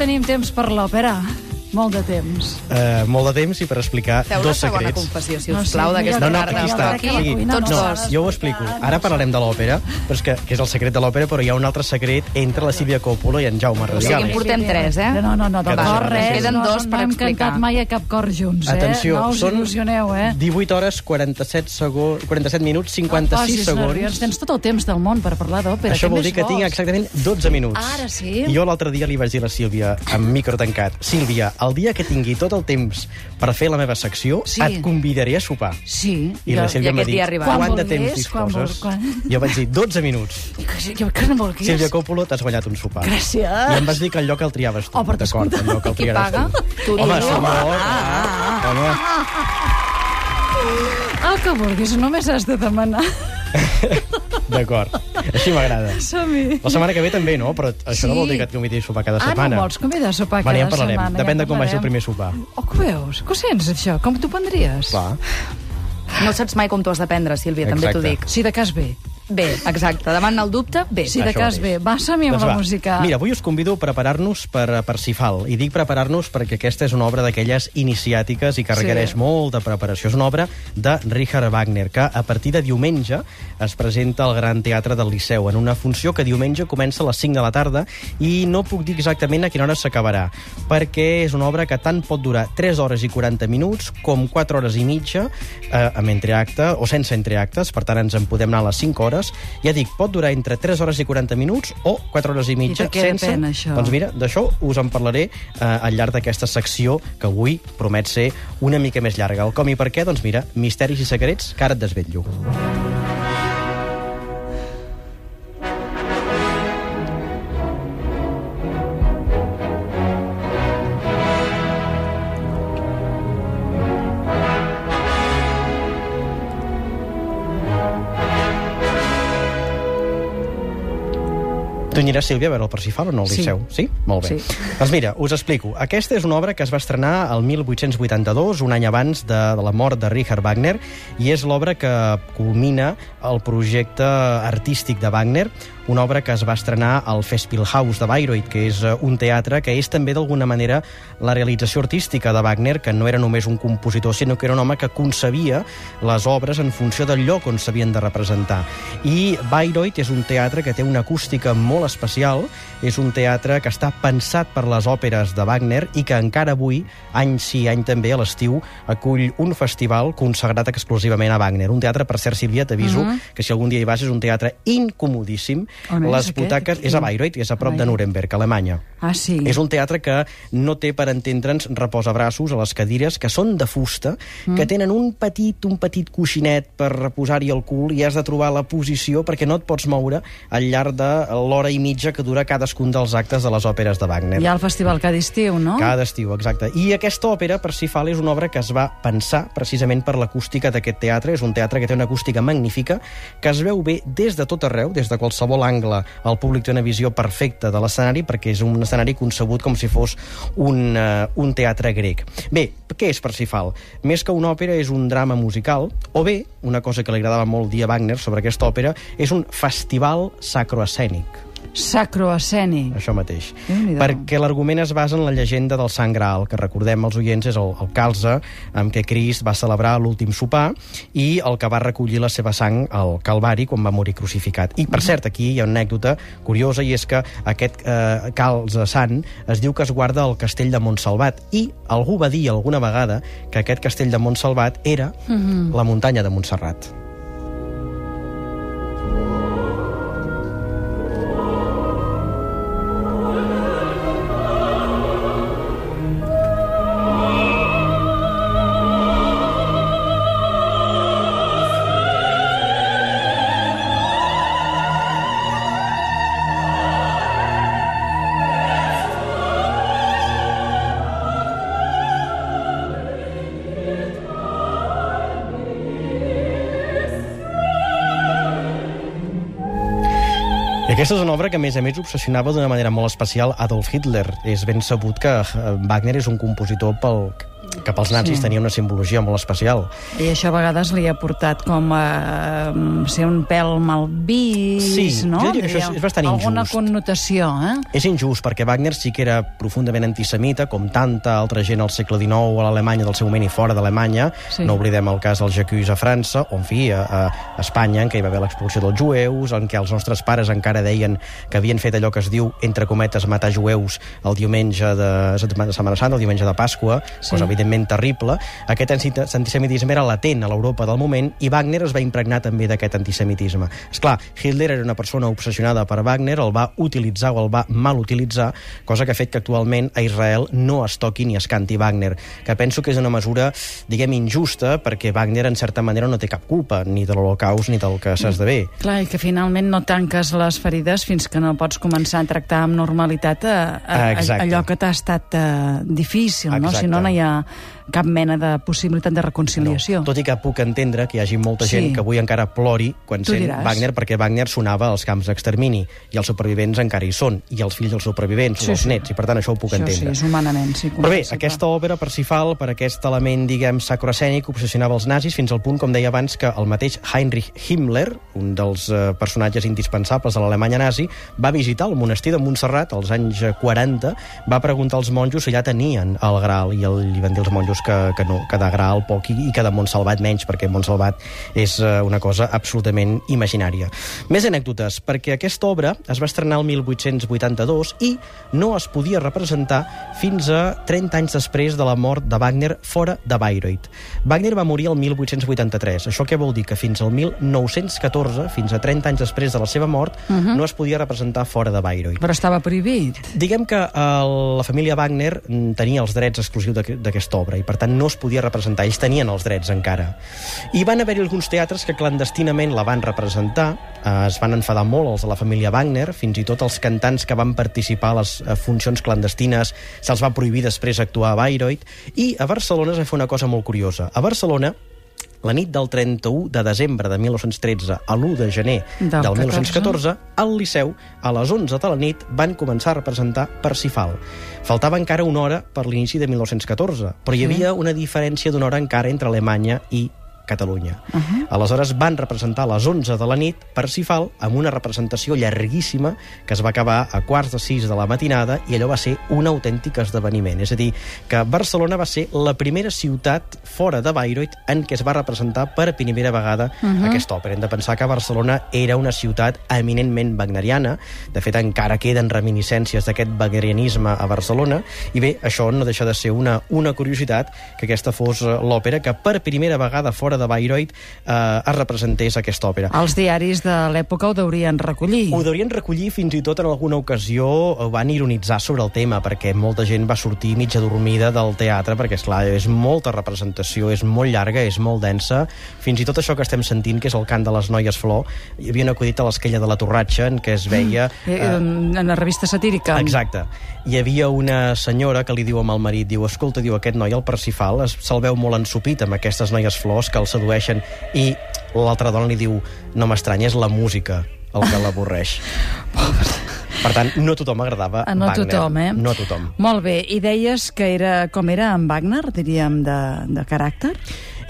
tenim temps per l'òpera. Molt de temps. Uh, molt de temps i per explicar Feu dos segona secrets. confessió, si No us sé, plau, mira, d'aquesta No, no, tarda. aquí està. Aquí. cuina Tots no dos. Jo ho explico. Ara parlarem de l'òpera, però és que, que és el secret de l'òpera, però hi ha un altre secret entre la Sílvia Coppola i en Jaume O sigui, en portem tres, eh? No, no, no, del Queden cor res. Queden no, dos no, per no hem explicar. cantat mai a cap cor junts, eh? Atenció, no us són il·lusioneu, eh? 18 hores, 47, segons, 47 minuts, 56 Posis nerviós. segons. Tens tot el temps del món per parlar d'òpera. Això vol dir que tinc exactament 12 minuts. Ara sí? I jo l'altre dia li vaig dir a la Sílvia, amb micro tancat, Sílvia, el dia que tingui tot el temps per fer la meva secció, Sí. et convidaré a sopar. Sí. I la jo- Sílvia i m'ha aquest dit, dia arribarà. quant Quan de temps vulguis, quan disposes? vol- quan- Jo vaig dir, 12 minuts. Que, que, que no vulguis. Sílvia Coppola, t'has guanyat un sopar. Gràcies. I em vas dir que el lloc el triaves tu. Oh, però D'acord, el lloc el Qui triaràs paga? Tu. Tu, Home, tu. senyor. Ah, Home, El que vulguis, només has de demanar. d'acord. Així m'agrada. Som-hi. La setmana que ve també, no? Però això no Sí. vol dir que et convidi a sopar cada Ah, setmana. no vols convidar a sopar Bueno, ja cada en parlarem. setmana? Depèn ja de com vagi el primer sopar. Oh, que veus? Que ho sents, això? Com t'ho prendries? Clar. No saps mai com t'ho has de prendre, Sílvia, també t'ho Exacte. dic. Si de cas ve. Bé, exacte. Davant el dubte, bé. Si de Això cas mateix. ve. Va, som-hi amb Doncs la va. música. Mira, avui us convido a preparar-nos per a Parsifal. I dic preparar-nos perquè aquesta és una obra d'aquelles iniciàtiques i que Sí. requereix molta preparació. És una obra de Richard Wagner, que a partir de diumenge es presenta al Gran Teatre del Liceu, en una funció que diumenge comença a les 5 de la tarda i no puc dir exactament a quina hora s'acabarà, perquè és una obra que tant pot durar 3 hores i 40 minuts com 4 hores i mitja eh, amb entreacte o sense entreactes, per tant ens en podem anar a les 5 hores. Ja dic, pot durar entre 3 hores i 40 minuts o 4 hores i mitja què sense... depèn, això? Doncs mira, d'això us en parlaré eh, al llarg d'aquesta secció que avui promet ser una mica més llarga. El com i per què? Doncs mira, misteris i secrets que ara et desvetllo. Tu aniràs, Sílvia, a veure el Parsifal o no al Sí. Liceu? Sí? Molt bé. Sí. Doncs mira, us explico. Aquesta és una obra que es va estrenar el 1882, un any abans de, de la mort de Richard Wagner, i és l'obra que culmina el projecte artístic de Wagner, una obra que es va estrenar al Festspielhaus de Bayreuth, que és eh, un teatre que és també d'alguna manera la realització artística de Wagner, que no era només un compositor, sinó que era un home que concebia les obres en funció del lloc on s'havien de representar. I Bayreuth és un teatre que té una acústica molt especial, és un teatre que està pensat per les òperes de Wagner i que encara avui, any sí, any també, a l'estiu, acull un festival consagrat exclusivament a Wagner. Un teatre, per cert, Sílvia, t'aviso Mhm. que si algun dia hi vas és un teatre incomodíssim. On és Les aquest? butaques... És a Bayreuth, és a prop de. Nuremberg, Alemanya. Ah, sí. És un teatre que no té, per entendre'ns, reposabraços a les cadires, que són de fusta, mm. que tenen un petit, un petit coixinet per reposar-hi el cul i has de trobar la posició perquè no et pots moure al llarg de l'hora i mitja que dura cadascun dels actes de les òperes de Wagner. Hi ha el festival cada estiu, no? Cada estiu, exacte. I aquesta òpera, Parsifal, és una obra que es va pensar precisament per l'acústica d'aquest teatre. És un teatre que té una acústica magnífica, que es veu bé des de tot arreu, des de qualsevol angle. El públic té una visió perfecta de l'escenari, perquè és un escenari concebut com si fos un, uh, un teatre grec. Bé, què és Parsifal? Més que una òpera, és un drama musical, o bé, una cosa que li agradava molt dir a Wagner sobre aquesta òpera, és un festival sacroescènic. Sacroescènic. Això mateix. Perquè l'argument es basa en la llegenda del Sant Graal, que recordem els oients és el, el calze amb què Crist va celebrar l'últim sopar i el que va recollir la seva sang al Calvari quan va morir crucificat. I, per cert, aquí hi ha una anècdota curiosa i és que aquest eh, calze sant es diu que es guarda al castell de Montsalvat i algú va dir alguna vegada que aquest castell de Montsalvat era mm -hmm. la muntanya de Montserrat. Aquesta és una obra que, a més a més, obsessionava d'una manera molt especial Adolf Hitler. És ben sabut que eh, Wagner és un compositor pel que pels nazis Sí. tenia una simbologia molt especial. I això a vegades li ha portat com a eh, ser un pèl mal vist, Sí, no? que això és- és bastant Alguna injust. connotació, eh? És injust, perquè Wagner sí que era profundament antisemita, com tanta altra gent al segle XIX a l'Alemanya del seu moment i fora d'Alemanya. Sí. No oblidem el cas dels Jacques a França, o, en fi, a, a Espanya, en què hi va haver l'expulsió dels jueus, en què els nostres pares encara deien que havien fet allò que es diu, entre cometes, matar jueus el diumenge de Setmana Santa, el diumenge de Pasqua, Sí. cosa evidentment terrible. Aquest anti- antisemitisme era latent a l'Europa del moment i Wagner es va impregnar també d'aquest antisemitisme. És clar, Hitler era una persona obsessionada per Wagner, el va utilitzar o el va mal utilitzar, cosa que ha fet que actualment a Israel no es toqui ni es canti Wagner, que penso que és una mesura, diguem, injusta, perquè Wagner, en certa manera, no té cap culpa, ni de l'Holocaust ni del que s'esdevé. Clar, i que finalment no tanques les ferides fins que no pots començar a tractar amb normalitat a, a, a, allò que t'ha estat uh, difícil, no? Exacte. Si no, no hi ha cap mena de possibilitat de reconciliació. No. Tot i que puc entendre que hi hagi molta Sí. gent que avui encara plori quan Tu sent diràs. Wagner, perquè Wagner sonava als camps d'extermini, i els supervivents encara hi són, i els fills dels supervivents, Sí, o els sí. nets, i per tant això ho puc Això sí, entendre. és humanament, sí. Però bé, aquesta òpera, Parsifal, per aquest element, diguem, sacroescènic, obsessionava els nazis fins al punt, com deia abans, que el mateix Heinrich Himmler, un dels eh, personatges indispensables de l'Alemanya nazi, va visitar el monestir de Montserrat als anys eh, 40, va preguntar als monjos si allà tenien el Graal, i el, li van dir els monjos que, que no, que de Graal poc i, i que de Montsalvat menys, perquè Montsalvat és eh, una cosa absolutament imaginària. Més anècdotes, perquè aquesta obra es va estrenar el 1882 i no es podia representar fins a 30 anys després de la mort de Wagner fora de Bayreuth. Wagner va morir el 1883. Això què vol dir? Que fins al 1914, fins a 30 anys després de la seva mort, uh -huh. no es podia representar fora de Bayreuth. Però estava prohibit. Diguem que el, la família Wagner mm, tenia els drets exclusius d'aqu- d'aquesta obra i per tant no es podia representar, ells tenien els drets encara. I van haver-hi alguns teatres que clandestinament la van representar, eh, es van enfadar molt els de la família Wagner, fins i tot els cantants que van participar a les eh, funcions clandestines se'ls va prohibir després actuar a Bayreuth, i a Barcelona es va fer una cosa molt curiosa. A Barcelona la nit del 31 de desembre de 1913 a l'1 de gener Del del, 14. 1914, al Liceu, a les 11 de la nit, van començar a representar Parsifal. Faltava encara una hora per l'inici de 1914, però hi havia una diferència d'una hora encara entre Alemanya i Catalunya. Uh -huh. Aleshores van representar a les 11 de la nit Parsifal amb una representació llarguíssima que es va acabar a quarts de 6 de la matinada i allò va ser un autèntic esdeveniment. És a dir, que Barcelona va ser la primera ciutat fora de Bayreuth en què es va representar per primera vegada uh -huh. aquesta òpera. Hem de pensar que Barcelona era una ciutat eminentment wagneriana. De fet, encara queden reminiscències d'aquest wagnerianisme a Barcelona. I bé, això no deixa de ser una, una curiositat que aquesta fos eh, l'òpera que per primera vegada fora de Bayreuth eh, es representés aquesta òpera. Els diaris de l'època ho deurien recollir. Ho deurien recollir fins i tot en alguna ocasió van ironitzar sobre el tema perquè molta gent va sortir mitja dormida del teatre perquè, és clar és molta representació, és molt llarga, és molt densa. Fins i tot això que estem sentint, que és el cant de les noies flor, hi havia un acudit a l'esquella de la Torratxa en què es veia... Eh, en la revista satírica. Exacte. Hi havia una senyora que li diu amb el marit, diu, escolta, diu, aquest noi, el Parsifal, se'l veu molt ensupit amb aquestes noies flors que el sedueixen i l'altra dona li diu, no m'estranya, és la música el que l'avorreix. Per tant, no a tothom agradava Ah, no a Wagner. tothom, eh? No a tothom. Molt bé, i deies que era com era en Wagner, diríem, de, de caràcter?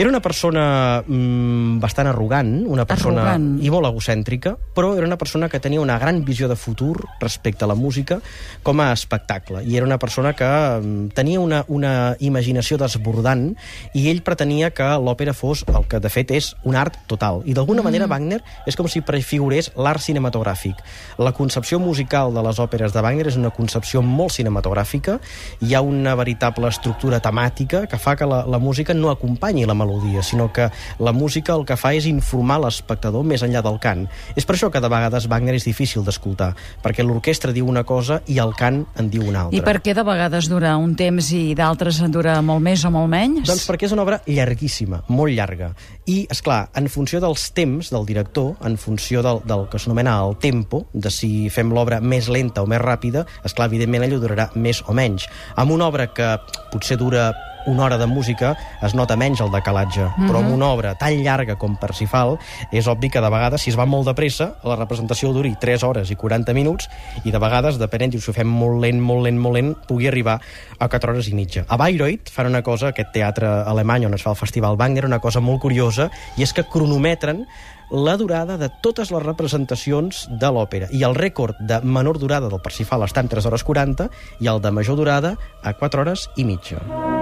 Era una persona mm, bastant arrogant, una persona Arrogant. i molt egocèntrica, però era una persona que tenia una gran visió de futur respecte a la música com a espectacle. I era una persona que mm, tenia una, una imaginació desbordant i ell pretenia que l'òpera fos el que de fet és un art total. I d'alguna manera Wagner és com si prefigurés l'art cinematogràfic. La concepció musical de les òperes de Wagner és una concepció molt cinematogràfica, hi ha una veritable estructura temàtica que fa que la, la música no acompanyi la melodia, sinó que la música el que fa és informar l'espectador més enllà del cant. És per això que de vegades Wagner és difícil d'escoltar, perquè l'orquestra diu una cosa i el cant en diu una altra. I per què de vegades dura un temps i d'altres en dura molt més o molt menys? Doncs perquè és una obra llarguíssima, molt llarga. I, és clar, en funció dels temps del director, en funció del, del que s'anomena el tempo, de si fem l'obra més lenta o més ràpida, és clar, evidentment allò durarà més o menys. Amb una obra que potser dura una hora de música es nota menys el decalatge, mm -hmm. però amb una obra tan llarga com Parsifal és obvi que de vegades, si es va molt de pressa, la representació duri 3 hores i 40 minuts i de vegades, depenent, si ho fem molt lent, molt lent, molt lent, pugui arribar a 4 hores i mitja. A Bayreuth fan una cosa, aquest teatre alemany on es fa el Festival Wagner, una cosa molt curiosa, i és que cronometren la durada de totes les representacions de l'òpera. I el rècord de menor durada del Parsifal està en 3 hores 40 i el de major durada a 4 hores i mitja.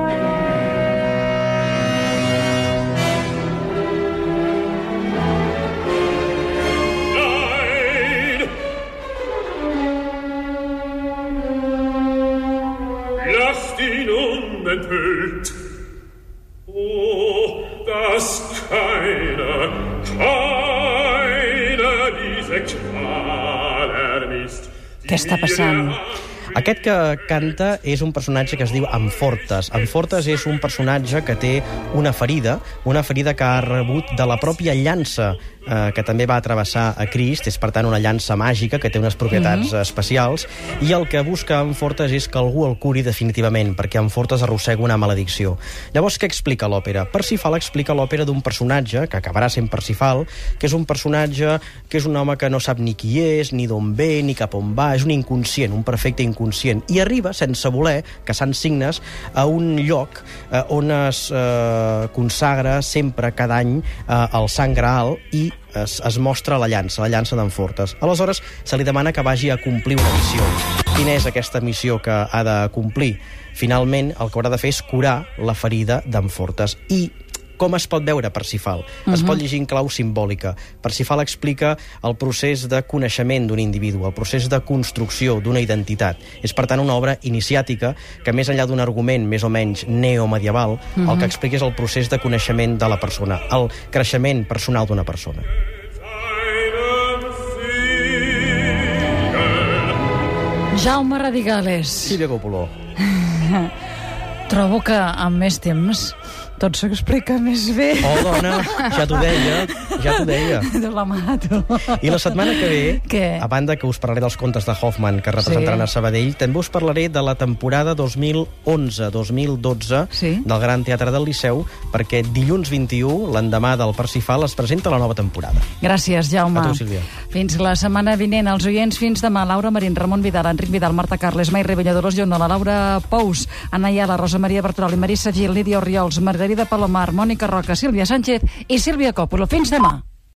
Què està passant? Aquest que canta és un personatge que es diu Amfortes. Amfortes és un personatge que té una ferida, una ferida que ha rebut de la pròpia llança eh, que també va travessar a Crist, és per tant una llança màgica que té unes propietats mm -hmm. especials, i el que busca Amfortes és que algú el curi definitivament, perquè Amfortes arrossega una maledicció. Llavors, què explica l'òpera? Parsifal explica l'òpera d'un personatge, que acabarà sent Parsifal, que és un personatge que és un home que no sap ni qui és, ni d'on ve, ni cap on va, és un inconscient, un perfecte inconscient, i arriba, sense voler, que s'han signes, a un lloc eh, on es eh, consagra sempre, cada any, eh, el Sant Graal, i es, es mostra la llança, la llança d'en Fortes. Aleshores, se li demana que vagi a complir una missió. Quina és aquesta missió que ha de complir? Finalment, el que haurà de fer és curar la ferida d'en Fortes. I com es pot veure Parsifal? Uh -huh. Es pot llegir en clau simbòlica. Parsifal explica el procés de coneixement d'un individu, el procés de construcció d'una identitat. És, per tant, una obra iniciàtica que, més enllà d'un argument més o menys neomedieval, uh -huh. el que explica és el procés de coneixement de la persona, el creixement personal d'una persona. Jaume Radigales. Sílvia Copoló. Trobo que amb més temps tot s'explica més bé. Oh, dona, ja t'ho deia, ja t'ho deia. De la mato. I la setmana que ve, Què? a banda que us parlaré dels contes de Hoffman que representaran Sí. a Sabadell, també us parlaré de la temporada 2011-2012 Sí. del Gran Teatre del Liceu, perquè dilluns 21, l'endemà del Parsifal, es presenta la nova temporada. Gràcies, Jaume. A tu, Sílvia. Fins la setmana vinent. Els oients, fins demà. Laura Marín, Ramon Vidal, Enric Vidal, Marta Carles, Mai Rebella, Dolors Llona, la Laura Pous, Anna Iala, Rosa Maria Bertroli, Marissa Gil, Lídia Oriols, Margarida Palomar, Mònica Roca, Sílvia Sánchez i Sílvia Còpolo. Fins demà.